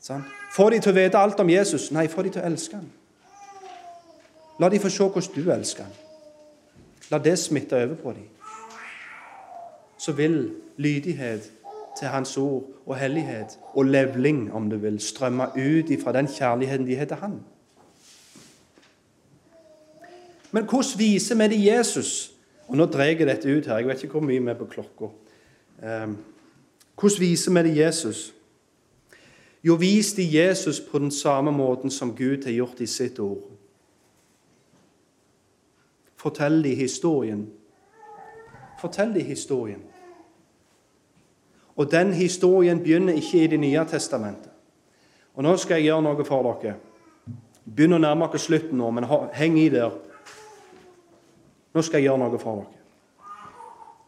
Sant? Få dem til å vite alt om Jesus? Nei, få dem til å elske Han. La dem få se hvordan du elsker Han. La det smitte over på dem. Så vil lydighet til Hans ord og hellighet og levling, om du vil, strømme ut fra den kjærligheten de til Han. Men hvordan viser vi det Jesus? Og Nå dreier jeg dette ut her. Jeg vet ikke hvor mye vi er på klokka. Um, hvordan viser vi det Jesus? Jo, vis de Jesus på den samme måten som Gud har gjort i sitt ord. Fortell de historien. Fortell de historien. Og den historien begynner ikke i Det nye testamentet. Og Nå skal jeg gjøre noe for dere. Begynner å nærme dere slutten nå, men heng i der. Nå skal jeg gjøre noe for dere.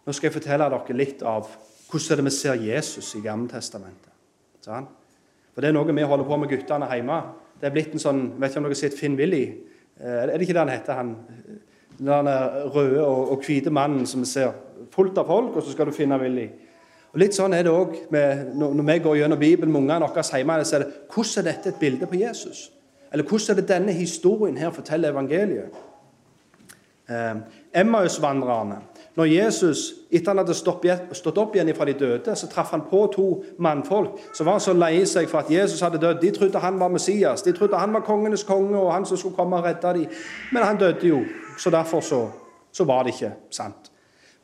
Nå skal jeg fortelle dere litt av hvordan det vi ser Jesus i Gammeltestamentet. Sånn? For Det er noe vi holder på med guttene hjemme. Det er blitt en sånn, vet ikke om dere har sett Finn Willy? Eh, er det ikke det han heter? han? Den røde og hvite mannen som vi ser fullt av folk, og så skal du finne Willy. Og Litt sånn er det òg når vi går gjennom Bibelen med ungene våre hjemme. Så er det, hvordan er dette et bilde på Jesus? Eller hvordan er det denne historien her forteller evangeliet? Eh, Emmausvandrerne. Når Jesus etter han hadde stått opp igjen fra de døde, så traff han på to mannfolk som var så lei seg for at Jesus hadde dødd. De trodde han var Messias, de trodde han var kongenes konge og han som skulle komme og redde dem. Men han døde jo, så derfor så, så var det ikke sant.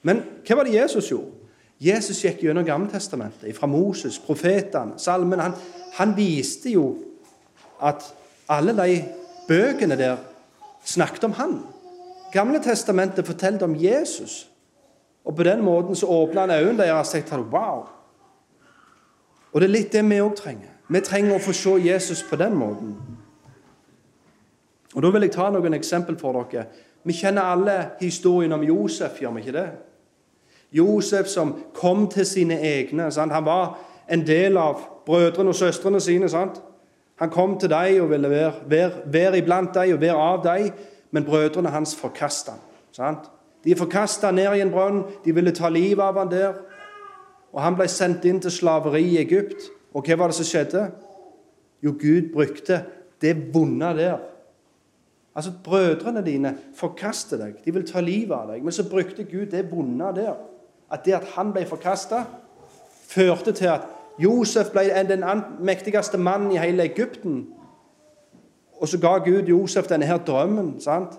Men hva var det Jesus gjorde? Jesus gikk gjennom Gammeltestamentet, fra Moses, profetene, salmen. Han, han, viste jo at alle de bøkene der snakket om han. Gamle testamentet fortalte om Jesus. Og på den måten så åpna han øynene deres og sa wow. Og det er litt det vi òg trenger. Vi trenger å få se Jesus på den måten. Og Da vil jeg ta noen eksempel for dere. Vi kjenner alle historien om Josef, gjør vi ikke det? Josef som kom til sine egne. Sant? Han var en del av brødrene og søstrene sine. Sant? Han kom til dem og ville være, være, være iblant dem og være av dem, men brødrene hans forkasta ham. Sant? De forkasta ned i en brønn, de ville ta livet av han der. Og Han ble sendt inn til slaveri i Egypt. Og hva var det som skjedde? Jo, Gud brukte det vonde der. Altså, Brødrene dine forkaster deg. De vil ta livet av deg. Men så brukte Gud det vonde der. At det at han ble forkasta, førte til at Josef ble den mektigste mannen i hele Egypten. Og så ga Gud Josef denne her drømmen. sant?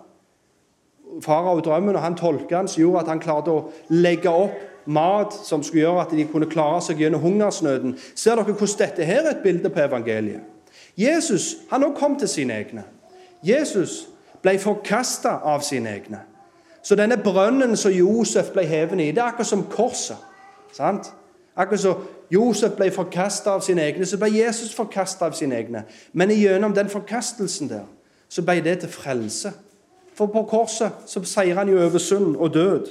Farao drømmen, og han tolka den, som gjorde at han klarte å legge opp mat som skulle gjøre at de kunne klare seg gjennom hungersnøden. Ser dere hvordan dette her er et bilde på evangeliet? Jesus han også kom til sine egne. Jesus ble forkasta av sine egne. Så denne brønnen som Josef ble hevet i, det er akkurat som korset. sant? Akkurat som Josef ble forkasta av sine egne, så ble Jesus forkasta av sine egne. Men gjennom den forkastelsen der, så ble det til frelse. For på korset så seier han jo over synd og død.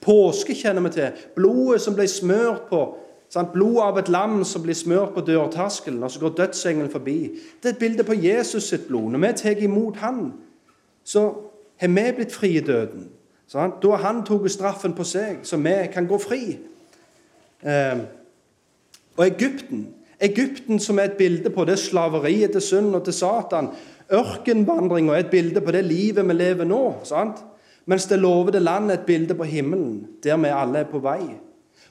Påske kjenner vi til. Blodet som ble smørt på sant? Blodet av et lam som blir smørt på dørterskelen, og så går dødsengelen forbi. Det er et bilde på Jesus sitt blod. Når vi tar imot han, så har vi blitt fri i døden. Sant? Da han tok straffen på seg, så vi kan gå fri. Eh, og Egypten Egypten som er et bilde på det slaveriet til synd og til Satan. Ørkenvandringa er et bilde på det livet vi lever nå. sant? Mens det lovede land er et bilde på himmelen, der vi alle er på vei.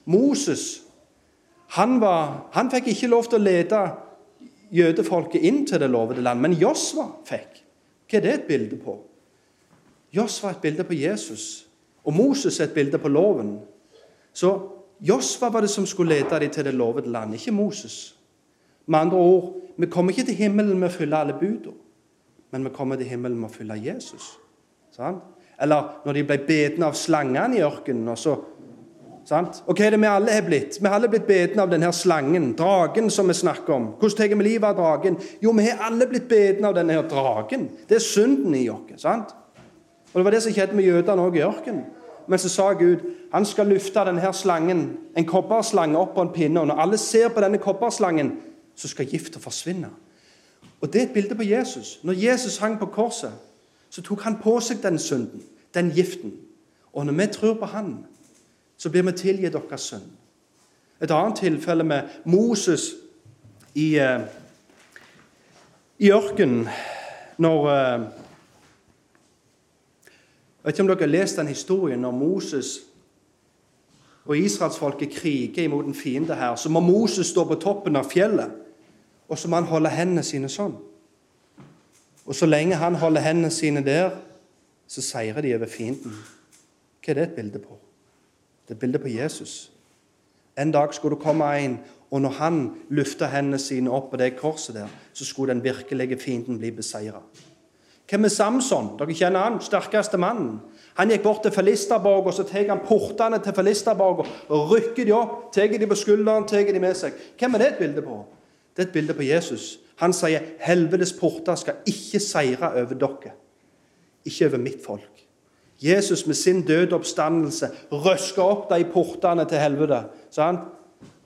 Moses han, var, han fikk ikke lov til å lede jødefolket inn til det lovede land, men Josva fikk. Hva er det et bilde på? Josva er et bilde på Jesus, og Moses er et bilde på loven. Så Josfa var det som skulle lede dem til det lovede land, ikke Moses. Med andre ord, vi kommer ikke til himmelen med å fylle alle budene, men vi kommer til himmelen med å fylle Jesus. Sant? Eller når de ble bedne av slangene i ørkenen. Og så, sant? Og hva er det vi alle har blitt? Vi har alle blitt bedne av denne slangen, dragen som vi snakker om. Hvordan tar vi livet av dragen? Jo, vi har alle blitt bedne av denne dragen. Det er synden i oss. sant? Og Det var det som skjedde med jødene òg i ørkenen. Men så sa Gud han skal løfte denne slangen, en kobberslange opp på en pinne. Og når alle ser på denne kobberslangen, så skal gifta forsvinne. Og Det er et bilde på Jesus. Når Jesus hang på korset, så tok han på seg den synden, den giften. Og når vi tror på han, så blir vi tilgitt deres synd. Et annet tilfelle med Moses i, uh, i ørkenen når uh, jeg vet ikke om dere har lest den historien når Moses og israelsfolket kriger imot en fiende her. Så må Moses stå på toppen av fjellet, og så må han holde hendene sine sånn. Og så lenge han holder hendene sine der, så seirer de over fienden. Hva er det et bilde på? Det er et bilde på Jesus. En dag skulle det komme en, og når han løfta hendene sine opp på det korset der, så skulle den virkelige fienden bli beseira. Hvem er Samson? Dere kjenner han, sterkeste mannen. Han gikk bort til Filisterborg, og så tar han portene til Filisterborg og rykker de opp, tar de på skulderen, tar de med seg. Hvem er det et bilde på? Det er et bilde på Jesus. Han sier, 'Helvetes porter skal ikke seire over dere, ikke over mitt folk'. Jesus med sin døde oppstandelse røsker opp de portene til helvete. Så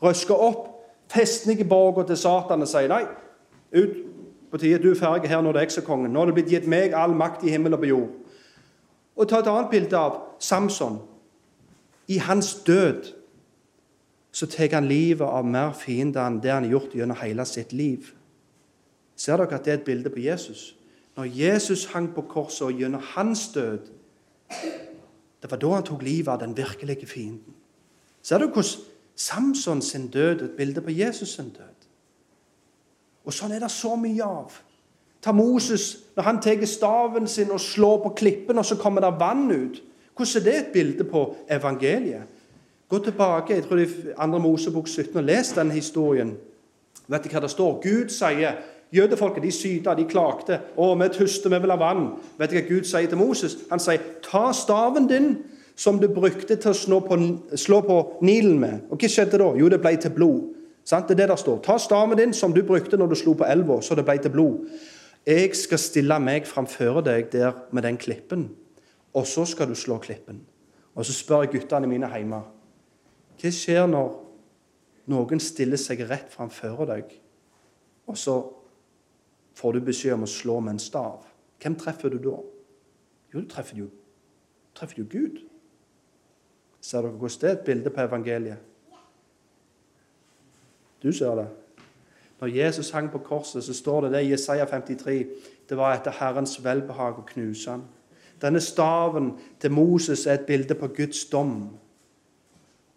røsker opp festningeborga til Satan og sier, 'Nei, ut, på tide du er ferdig her når det er jeg som kongen. Nå er det blitt gitt meg all makt i himmel og på jord. Og ta et annet bilde av Samson. I hans død så tar han livet av mer fiender enn det han har gjort gjennom hele sitt liv. Ser dere at det er et bilde på Jesus? Når Jesus hang på korset og gjennom hans død Det var da han tok livet av den virkelige fienden. Ser du hvordan Samson sin død er et bilde på Jesus sin død? Og sånn er det så mye av. Ta Moses når han tar staven sin og slår på klippen, og så kommer det vann ut. Hvordan er det et bilde på evangeliet? Gå tilbake jeg tror det er 2. Mosebok 17 og les den historien. Vet du hva det står? Gud sier Jødefolket de syta, de klagde. 'Å, vi tuster, vi vil ha vann.' Vet du hva Gud sier til Moses? Han sier, 'Ta staven din, som du brukte til å slå på, slå på Nilen med. Og hva skjedde da? Jo, det ble til blod. Det er det der står. Ta staven din som du brukte når du slo på elva, så det ble til blod. Jeg skal stille meg framfor deg der med den klippen, og så skal du slå klippen. Og så spør jeg guttene mine hjemme hva skjer når noen stiller seg rett framfor deg, og så får du beskjed om å slå med en stav? Hvem treffer du da? Jo, du treffer jo, treffer jo Gud. Ser dere hvordan det er et bilde på evangeliet? Du ser det. Når Jesus hang på korset, så står det det i Jesaja 53 det var etter Herrens velbehag å knuse han. Denne staven til Moses er et bilde på Guds dom.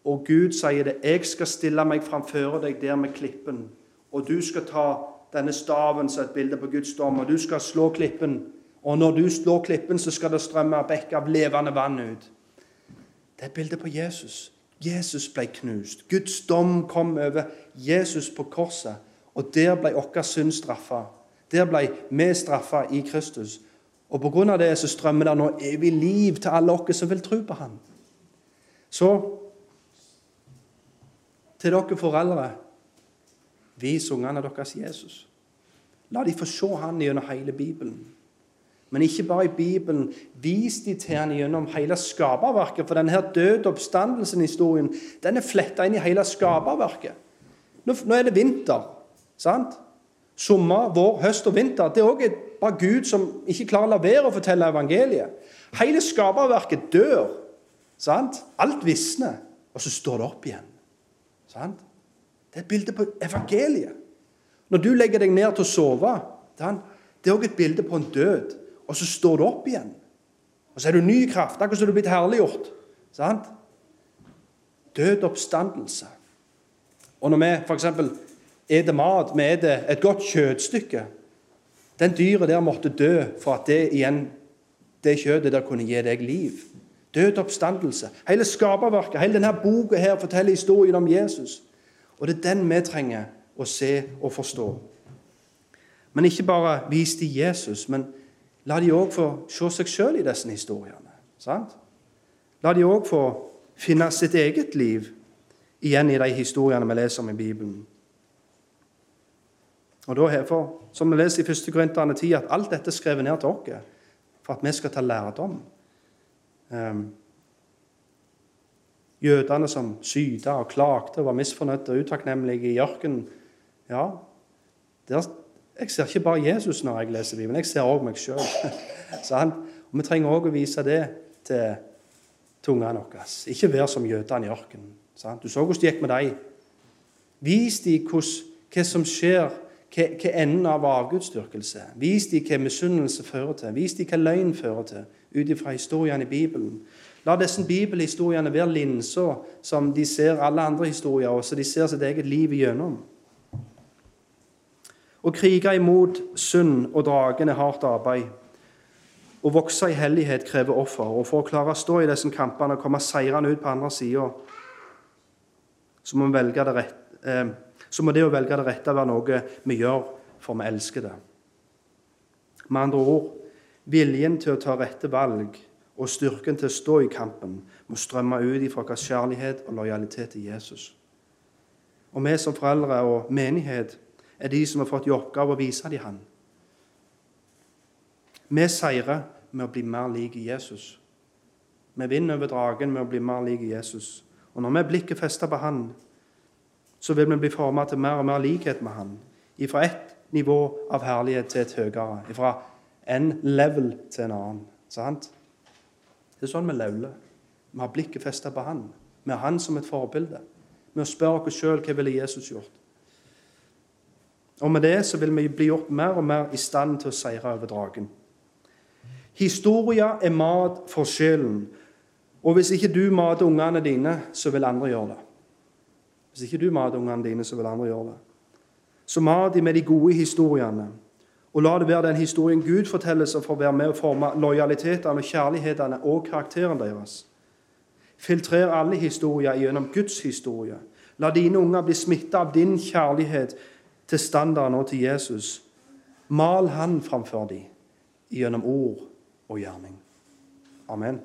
Og Gud sier det, 'Jeg skal stille meg framfor deg der med klippen.' 'Og du skal ta denne staven som et bilde på Guds dom, og du skal slå klippen.' 'Og når du slår klippen, så skal det strømme bekk av levende vann ut.' Det er et bilde på Jesus. Jesus ble knust. Guds dom kom over Jesus på korset. Og der ble vår synd straffa. Der ble vi straffa i Kristus. Og pga. det så strømmer det nå evig liv til alle oss som vil tro på ham. Så til dere foreldre vis ungene deres Jesus. La de få se han gjennom hele Bibelen. Men ikke bare i Bibelen. Vis de til han gjennom hele skaperverket. For denne død oppstandelsen-historien den er fletta inn i hele skaperverket. Nå, er det vinter. sant? Sommer, vår, høst og vinter. Det er òg bare Gud som ikke klarer å la være å fortelle evangeliet. Hele skaperverket dør. sant? Alt visner, og så står det opp igjen. Sant? Det er et bilde på evangeliet. Når du legger deg ned til å sove, det er òg et bilde på en død. Og så står du opp igjen. Og så er du ny kraft, akkurat som du er blitt herliggjort. Sant? Død oppstandelse. Og når vi f.eks eter mat, vi eter et godt kjøttstykke Den dyret der måtte dø for at det igjen, det kjøttet der kunne gi deg liv. Død oppstandelse. Hele skaperverket, hele denne boka her forteller historien om Jesus. Og det er den vi trenger å se og forstå. Men ikke bare vis til Jesus, men la de òg få se seg sjøl i disse historiene. Sant? La de òg få finne sitt eget liv igjen i de historiene vi leser om i Bibelen. Og da herfor, Som vi leser i 1. Korinterne 10, at alt dette er skrevet ned til oss for at vi skal ta lærdom. Um, jødene som syta og klagde og var misfornøyde og utakknemlige i ørkenen Ja, der, jeg ser ikke bare Jesus når jeg leser Bibelen, jeg ser òg meg sjøl. vi trenger òg å vise det til, til ungene våre. Ikke vær som jødene i ørkenen. Du så hvordan det gikk med dem. Vis dem hva som skjer hva, hva enden av avgudsdyrkelse Vis dem hva misunnelse fører til. Vis dem hva løgn fører til, ut ifra historiene i Bibelen. La disse bibelhistoriene være linser som de ser alle andre historier, og så de ser sitt eget liv igjennom. Å krige imot synd og dragen hardt arbeid. Å vokse i hellighet krever offer. Og for å klare å stå i disse kampene og komme seirende ut på andre sida, så må det rett. Eh, så må det å velge det rette være noe vi gjør for vi elsker det. Med andre ord viljen til å ta rette valg og styrken til å stå i kampen må strømme ut ifra vår kjærlighet og lojalitet til Jesus. Og vi som foreldre og menighet er de som har fått i oppgave å vise dem Han. Vi seirer med å bli mer lik Jesus. Vi vinner over dragen med å bli mer lik Jesus. Og når vi er blikket festet på Han, så vil vi bli formet til mer og mer likhet med Han. Fra ett nivå av herlighet til et høyere. Fra en level til en annen. Sant? Det er sånn vi levler. Vi har blikket festet på Han. Vi har Han som et forbilde. Vi spør oss sjøl hva ville Jesus gjort. Og med det så vil vi bli gjort mer og mer i stand til å seire over dragen. Historia er mat for sjelen. Og hvis ikke du mater ungene dine, så vil andre gjøre det. Hvis ikke du mater ungene dine, så vil andre gjøre det. Så mat dem med de gode historiene. Og la det være den historien Gud forteller, som får være med å forme lojalitetene, kjærlighetene og karakteren deres. Filtrer alle historier gjennom Guds historie. La dine unger bli smitta av din kjærlighet til standarden og til Jesus. Mal Han framfor dem gjennom ord og gjerning. Amen.